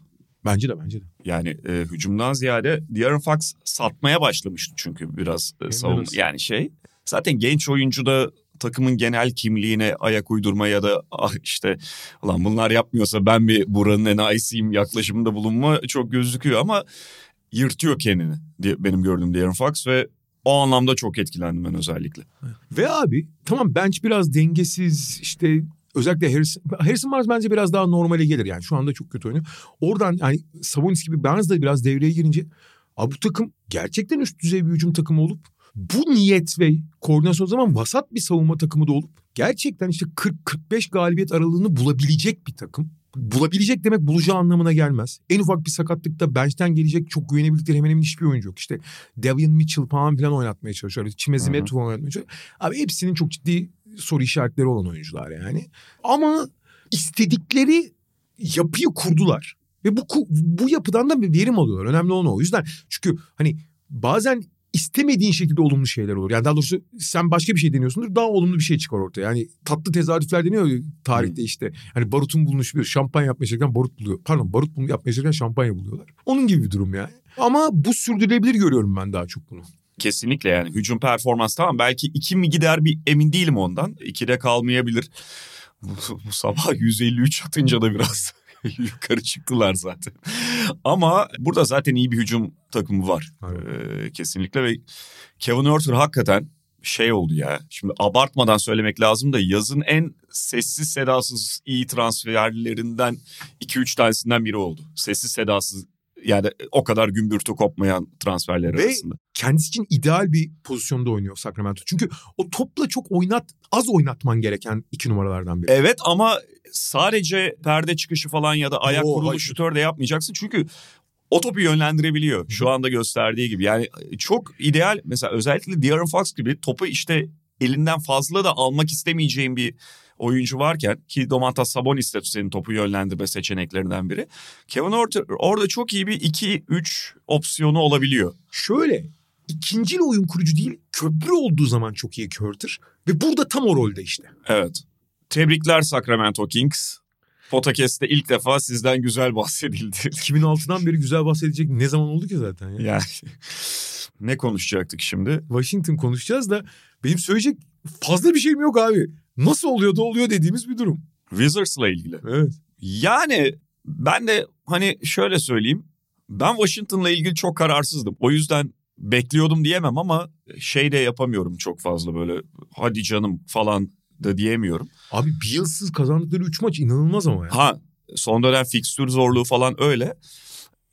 Bence de bence de. Yani e, hücumdan ziyade De'Aaron Fox satmaya başlamıştı çünkü biraz e, savunma. Yani şey zaten genç oyuncu da takımın genel kimliğine ayak uydurma ya da ah işte ulan bunlar yapmıyorsa ben bir buranın enayisiyim yaklaşımında bulunma çok gözüküyor ama yırtıyor kendini diye benim gördüğüm De'Aaron Fox ve o anlamda çok etkilendim ben özellikle. Ve abi tamam bench biraz dengesiz işte özellikle Harrison, Harrison Barnes bence biraz daha normale gelir yani şu anda çok kötü oynuyor. Oradan yani Sabonis gibi Barnes da biraz devreye girince abi bu takım gerçekten üst düzey bir hücum takımı olup bu niyet ve koordinasyon o zaman vasat bir savunma takımı da olup gerçekten işte 40-45 galibiyet aralığını bulabilecek bir takım. Bulabilecek demek bulacağı anlamına gelmez. En ufak bir sakatlıkta bench'ten gelecek çok güvenebildikleri hemen hemen hiçbir oyuncu yok. İşte Devian Mitchell falan filan oynatmaya çalışıyor. Hı hı. Metu oynatmaya çalışıyor. Abi hepsinin çok ciddi soru işaretleri olan oyuncular yani. Ama istedikleri yapıyı kurdular. Ve bu bu yapıdan da bir verim alıyorlar. Önemli olan o. O yüzden çünkü hani bazen istemediğin şekilde olumlu şeyler olur. Yani daha doğrusu sen başka bir şey deniyorsundur daha olumlu bir şey çıkar ortaya. Yani tatlı tesadüfler deniyor tarihte işte. Hani barutun bulunuşu bir şampanya yapmaya çalışırken barut buluyor. Pardon barut yapmaya çalışırken şampanya buluyorlar. Onun gibi bir durum yani. Ama bu sürdürülebilir görüyorum ben daha çok bunu. Kesinlikle yani hücum performans tamam belki iki mi gider bir emin değilim ondan. İkide kalmayabilir. Bu, bu sabah 153 atınca da biraz yukarı çıktılar zaten. Ama burada zaten iyi bir hücum takımı var. Ee, kesinlikle ve Kevin Herter hakikaten şey oldu ya. Şimdi abartmadan söylemek lazım da yazın en sessiz sedasız iyi transferlerinden 2-3 tanesinden biri oldu. Sessiz sedasız yani o kadar gümbürtü kopmayan transferler Ve- arasında. Kendisi için ideal bir pozisyonda oynuyor Sacramento. Çünkü o topla çok oynat, az oynatman gereken iki numaralardan biri. Evet ama sadece perde çıkışı falan ya da ayak Oo, kurulu hayır. şutör de yapmayacaksın. Çünkü o topu yönlendirebiliyor. Şu anda gösterdiği gibi. Yani çok ideal mesela özellikle De'Aaron Fox gibi topu işte elinden fazla da almak istemeyeceğin bir oyuncu varken ki Domantas Sabonis de senin topu yönlendirme seçeneklerinden biri. Kevin Orter orada çok iyi bir 2-3 opsiyonu olabiliyor. Şöyle ikincil oyun kurucu değil köprü olduğu zaman çok iyi Curter. Ve burada tam o rolde işte. Evet. Tebrikler Sacramento Kings. Podcast'te ilk defa sizden güzel bahsedildi. 2006'dan beri güzel bahsedecek ne zaman oldu ki zaten ya. Yani ne konuşacaktık şimdi? Washington konuşacağız da benim söyleyecek fazla bir şeyim yok abi. nasıl oluyor da oluyor dediğimiz bir durum. Wizards'la ilgili. Evet. Yani ben de hani şöyle söyleyeyim. Ben Washington'la ilgili çok kararsızdım. O yüzden bekliyordum diyemem ama şey de yapamıyorum çok fazla böyle hadi canım falan da diyemiyorum. Abi bir yılsız kazandıkları 3 maç inanılmaz ama ya. Ha son dönem fikstür zorluğu falan öyle.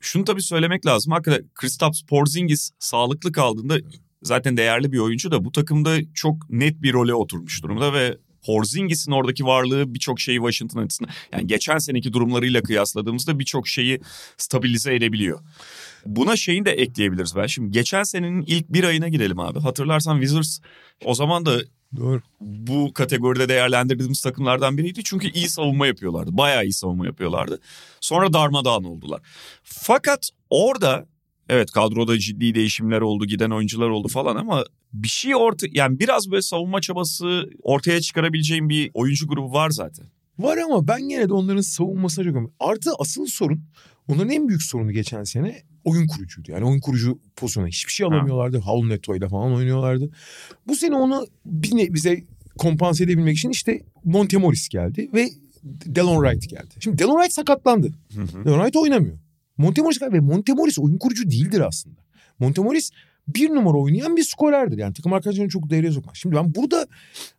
Şunu tabii söylemek lazım. Hakikaten Kristaps Porzingis sağlıklı kaldığında zaten değerli bir oyuncu da bu takımda çok net bir role oturmuş durumda ve Porzingis'in oradaki varlığı birçok şeyi Washington açısından yani geçen seneki durumlarıyla kıyasladığımızda birçok şeyi stabilize edebiliyor. Buna şeyini de ekleyebiliriz ben. Şimdi geçen senenin ilk bir ayına gidelim abi. Hatırlarsan Wizards o zaman da Doğru. bu kategoride değerlendirdiğimiz takımlardan biriydi. Çünkü iyi savunma yapıyorlardı. Bayağı iyi savunma yapıyorlardı. Sonra darmadağın oldular. Fakat orada evet kadroda ciddi değişimler oldu, giden oyuncular oldu falan ama bir şey orta yani biraz böyle savunma çabası ortaya çıkarabileceğim bir oyuncu grubu var zaten. Var ama ben yine de onların savunmasına çok önemli. Artı asıl sorun onların en büyük sorunu geçen sene oyun kurucuydu. Yani oyun kurucu pozisyona hiçbir şey alamıyorlardı. Havlu Neto ile falan oynuyorlardı. Bu sene onu bize kompanse edebilmek için işte Montemoris geldi ve Delon Wright geldi. Şimdi Delon Wright sakatlandı. Delon Wright oynamıyor. Montemoris geldi ve Montemoris oyun kurucu değildir aslında. Montemoris bir numara oynayan bir skorerdir. Yani takım arkadaşlarını çok devreye sokmaz. Şimdi ben burada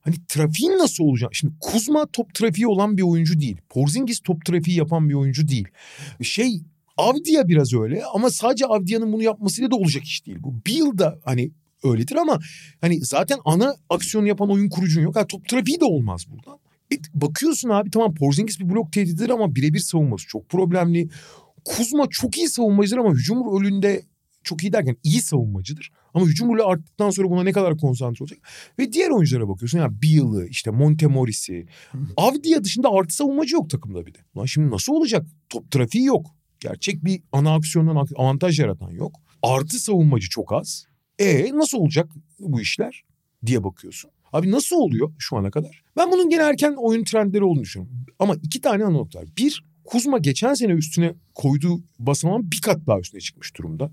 hani trafiğin nasıl olacak? Şimdi Kuzma top trafiği olan bir oyuncu değil. Porzingis top trafiği yapan bir oyuncu değil. Şey Avdia biraz öyle ama sadece Avdia'nın bunu yapmasıyla da olacak iş değil. Bu Bill da hani öyledir ama hani zaten ana aksiyonu yapan oyun kurucun yok. Yani top trafiği de olmaz buradan. E, bakıyorsun abi tamam Porzingis bir blok tehdididir ama birebir savunması çok problemli. Kuzma çok iyi savunmacıdır ama hücum rolünde çok iyi derken iyi savunmacıdır. Ama hücum rolü arttıktan sonra buna ne kadar konsantre olacak? Ve diğer oyunculara bakıyorsun. Ya yani Beal'ı, işte Montemoris'i. Avdia dışında artı savunmacı yok takımda bir de. Lan şimdi nasıl olacak? Top trafiği yok. Gerçek bir ana aksiyondan avantaj yaratan yok. Artı savunmacı çok az. E nasıl olacak bu işler diye bakıyorsun. Abi nasıl oluyor şu ana kadar? Ben bunun gene erken oyun trendleri olduğunu düşünüyorum. Ama iki tane ana nokta var. Bir, Kuzma geçen sene üstüne koyduğu basamağın bir kat daha üstüne çıkmış durumda.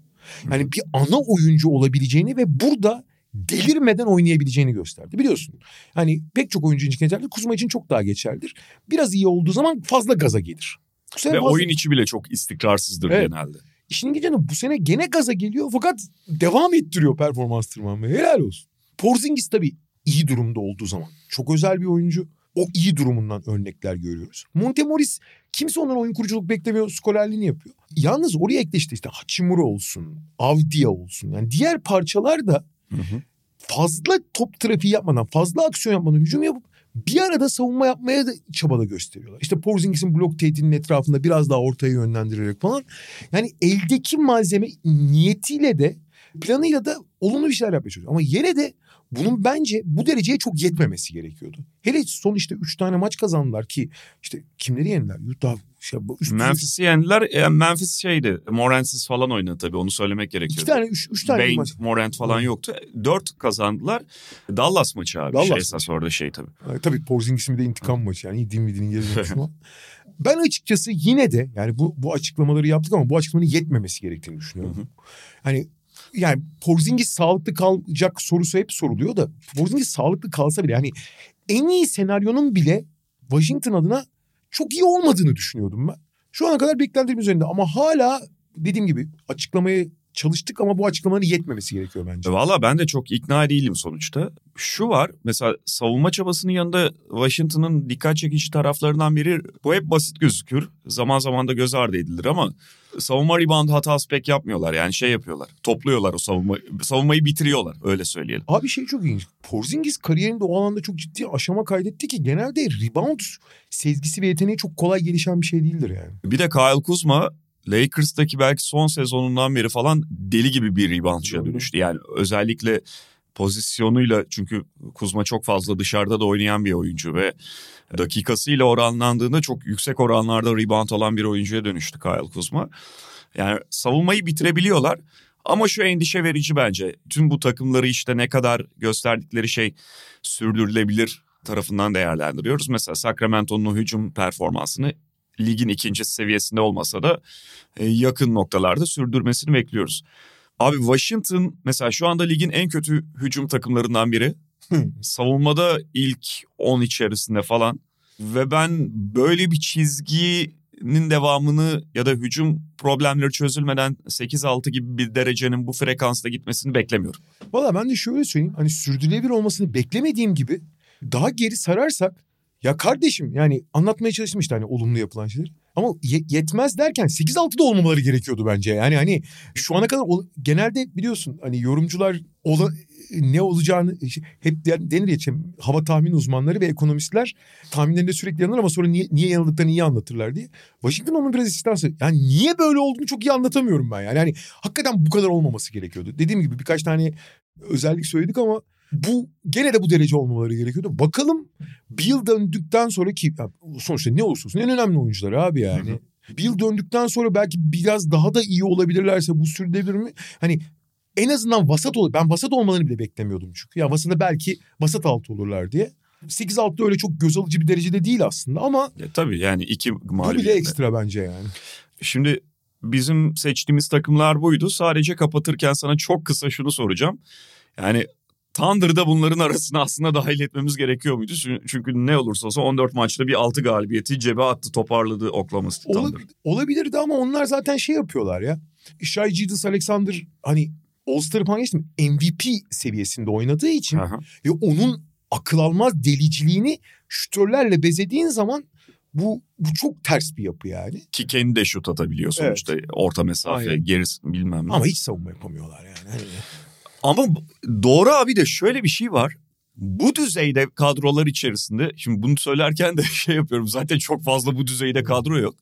Yani bir ana oyuncu olabileceğini ve burada delirmeden oynayabileceğini gösterdi. Biliyorsun hani pek çok oyuncu için geçerli. Kuzma için çok daha geçerlidir. Biraz iyi olduğu zaman fazla gaza gelir. Bu sene ve fazla... oyun içi bile çok istikrarsızdır evet. genelde. İşin gideni bu sene gene gaza geliyor fakat devam ettiriyor performans tırmanmayı. Helal olsun. Porzingis tabii iyi durumda olduğu zaman. Çok özel bir oyuncu. O iyi durumundan örnekler görüyoruz. Montemoris kimse ondan oyun kuruculuk beklemiyor. Skolerliğini yapıyor. Yalnız oraya ekleşti işte Hachimura olsun. Avdia olsun. Yani diğer parçalar da hı hı. fazla top trafiği yapmadan, fazla aksiyon yapmadan hücum yapıp bir arada savunma yapmaya da çabada gösteriyorlar. İşte Porzingis'in blok tehdidinin etrafında biraz daha ortaya yönlendirerek falan. Yani eldeki malzeme niyetiyle de planıyla da olumlu bir şeyler yapmaya çalışıyor. Ama yine de bunun bence bu dereceye çok yetmemesi gerekiyordu. Hele son işte 3 tane maç kazandılar ki işte kimleri yendiler? Utah şey, üst Memphis'i yendiler. Yani Memphis şeydi. Morant'siz falan oynadı tabii. Onu söylemek gerekiyor. 2 tane 3 üç, tane Bane, maç. Morant falan yoktu. 4 kazandılar. Dallas maçı abi. Dallas şey esas orada şey tabii. Yani, tabii Porzingis'in bir de intikam maçı. Yani Dinwiddie'nin dönüşü Ben açıkçası yine de yani bu bu açıklamaları yaptık ama bu açıklamanın yetmemesi gerektiğini düşünüyorum. Hı hı. Hani yani Porzingis sağlıklı kalacak sorusu hep soruluyor da Porzingis sağlıklı kalsa bile yani en iyi senaryonun bile Washington adına çok iyi olmadığını düşünüyordum ben. Şu ana kadar beklentilerim üzerinde ama hala dediğim gibi açıklamayı çalıştık ama bu açıklamanın yetmemesi gerekiyor bence. Valla ben de çok ikna değilim sonuçta. Şu var mesela savunma çabasının yanında Washington'ın dikkat çekici taraflarından biri bu hep basit gözükür. Zaman zaman da göz ardı edilir ama savunma rebound hatası pek yapmıyorlar. Yani şey yapıyorlar. Topluyorlar o savunma savunmayı bitiriyorlar öyle söyleyelim. Abi şey çok ilginç. Porzingis kariyerinde o alanda çok ciddi aşama kaydetti ki genelde rebound sezgisi ve yeteneği çok kolay gelişen bir şey değildir yani. Bir de Kyle Kuzma Lakers'taki belki son sezonundan beri falan deli gibi bir reboundçıya dönüştü. Yani özellikle pozisyonuyla çünkü Kuzma çok fazla dışarıda da oynayan bir oyuncu ve dakikasıyla oranlandığında çok yüksek oranlarda rebound alan bir oyuncuya dönüştü Kyle Kuzma. Yani savunmayı bitirebiliyorlar ama şu endişe verici bence. Tüm bu takımları işte ne kadar gösterdikleri şey sürdürülebilir tarafından değerlendiriyoruz. Mesela Sacramento'nun hücum performansını ligin ikinci seviyesinde olmasa da e, yakın noktalarda sürdürmesini bekliyoruz. Abi Washington mesela şu anda ligin en kötü hücum takımlarından biri. Savunmada ilk 10 içerisinde falan. Ve ben böyle bir çizginin devamını ya da hücum problemleri çözülmeden 8-6 gibi bir derecenin bu frekansta gitmesini beklemiyorum. Valla ben de şöyle söyleyeyim. Hani sürdürülebilir olmasını beklemediğim gibi daha geri sararsak ya kardeşim yani anlatmaya çalıştım işte hani olumlu yapılan şeyler. Ama ye- yetmez derken 8-6'da olmamaları gerekiyordu bence. Yani hani şu ana kadar genelde biliyorsun hani yorumcular ola- ne olacağını hep de- denir ya hava tahmin uzmanları ve ekonomistler tahminlerinde sürekli yanılır ama sonra niye, niye yanıldıklarını iyi anlatırlar diye. Washington onun biraz istisnası. Yani niye böyle olduğunu çok iyi anlatamıyorum ben yani. Yani hakikaten bu kadar olmaması gerekiyordu. Dediğim gibi birkaç tane özellik söyledik ama bu gene de bu derece olmaları gerekiyordu. Bakalım Bill döndükten sonra ki sonuçta ne olursa olsun en önemli oyuncular abi yani. Bill döndükten sonra belki biraz daha da iyi olabilirlerse bu sürdürülebilir mi? Hani en azından vasat olur. Ben vasat olmalarını bile beklemiyordum çünkü. Ya vasata belki vasat altı olurlar diye. 8-6'da öyle çok göz alıcı bir derecede değil aslında ama Ya, tabii yani iki bu bile ekstra bence yani. Şimdi bizim seçtiğimiz takımlar buydu. Sadece kapatırken sana çok kısa şunu soracağım. Yani Thunder'da bunların arasına aslında dahil etmemiz gerekiyor muydu? Çünkü- ne olursa olsun 14 maçta bir 6 galibiyeti cebe attı, toparladı Oklahoma City Thunder. olabilirdi ama onlar zaten şey yapıyorlar ya. Shai Gilgeous Alexander hani All-Star'ı falan geçtim. MVP seviyesinde oynadığı için Aha. ve onun akıl almaz deliciliğini şütörlerle bezediğin zaman bu, bu çok ters bir yapı yani. Ki kendi de şut atabiliyor sonuçta. Orta mesafe, Aynen. gerisi bilmem ne. Ama hiç savunma yapamıyorlar yani. Ama doğru abi de şöyle bir şey var. Bu düzeyde kadrolar içerisinde şimdi bunu söylerken de şey yapıyorum zaten çok fazla bu düzeyde kadro yok.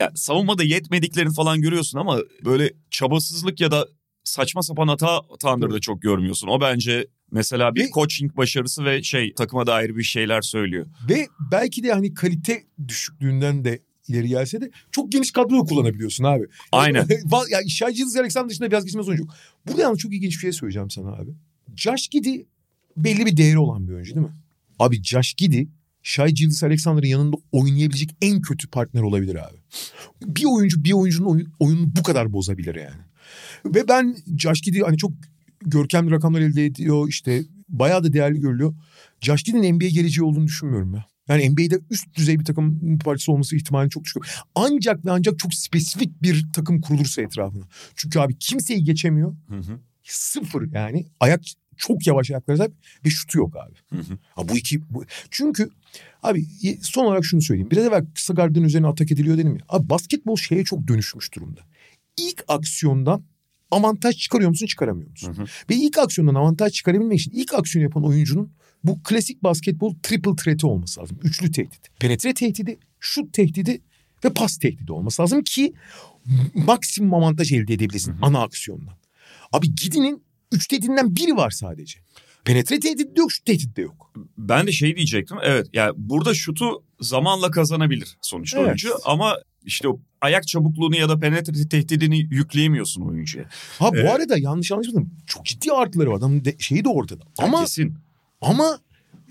Ya, savunmada yetmediklerini falan görüyorsun ama böyle çabasızlık ya da saçma sapan hata Thunder'da çok görmüyorsun. O bence mesela bir Ve- coaching başarısı ve şey takıma dair bir şeyler söylüyor. Ve belki de hani kalite düşüklüğünden de ileri gelse de çok geniş kadro kullanabiliyorsun abi. Aynen. Ya Shai Gilgeous Alexander dışında biraz geçmez oyuncu yok. Burada yalnız çok ilginç bir şey söyleyeceğim sana abi. Josh Giddy belli bir değeri olan bir oyuncu değil mi? Abi Josh Giddy Shai Gilgeous Alexander'ın yanında oynayabilecek en kötü partner olabilir abi. Bir oyuncu bir oyuncunun oyun, oyununu bu kadar bozabilir yani. Ve ben Josh Giddy hani çok görkemli rakamlar elde ediyor işte bayağı da değerli görülüyor. Josh Giddy'nin NBA geleceği olduğunu düşünmüyorum ben. Yani NBA'de üst düzey bir takım parçası olması ihtimali çok düşük. Ancak ve ancak çok spesifik bir takım kurulursa etrafına. Çünkü abi kimseyi geçemiyor. Sıfır yani. Ayak çok yavaş ayaklara sahip ve şutu yok abi. Ha, bu iki... Bu... Çünkü abi son olarak şunu söyleyeyim. Biraz evvel kısa gardın üzerine atak ediliyor dedim ya. Abi basketbol şeye çok dönüşmüş durumda. İlk aksiyondan avantaj çıkarıyor musun çıkaramıyor musun? Ve ilk aksiyondan avantaj çıkarabilmek için ilk aksiyonu yapan oyuncunun bu klasik basketbol triple threat'i olması lazım. Üçlü tehdit. Penetre tehdidi, şut tehdidi ve pas tehdidi olması lazım ki maksimum avantaj elde edebilirsin ana aksiyondan. Abi Gidi'nin üç tehdidinden biri var sadece. Penetre tehdidi de yok, şut tehdidi de yok. Ben de şey diyecektim. Evet yani burada şutu zamanla kazanabilir sonuçta Evet. oyuncu ama işte o ayak çabukluğunu ya da penetre tehdidini yükleyemiyorsun oyuncuya. Ha bu Evet. arada yanlış anlaşılmadım. Çok ciddi artıları var. Adamın de- şeyi de ortada. Ama Kesin. Ama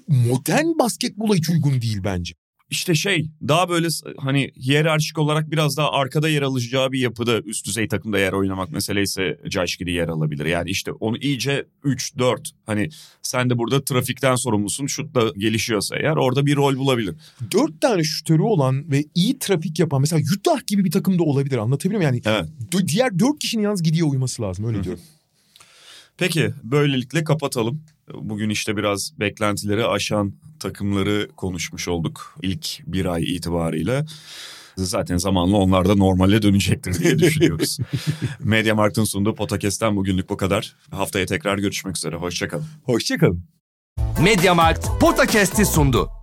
modern basketbola hiç uygun değil bence. İşte şey daha böyle hani hiyerarşik olarak biraz daha arkada yer alacağı bir yapıda üst düzey takımda yer oynamak meseleyse Josh Giddey yer alabilir. Yani işte onu iyice 3-4 hani sen de burada trafikten sorumlusun şut da gelişiyorsa eğer orada bir rol bulabilir. Dört tane şütörü olan ve iyi trafik yapan mesela Utah gibi bir takım da olabilir anlatabiliyor muyum? Yani Evet. diğer dört kişinin yalnız gidiyor uyması lazım öyle diyorum. Peki böylelikle kapatalım. Bugün işte biraz beklentileri aşan takımları konuşmuş olduk ilk bir ay itibarıyla. Zaten zamanla onlar da normale dönecektir diye düşünüyoruz. Media Markt'ın sunduğu podcast'ten bugünlük bu kadar. Haftaya tekrar görüşmek üzere. Hoşçakalın. Hoşçakalın. Mediamarkt Podcast'i sundu.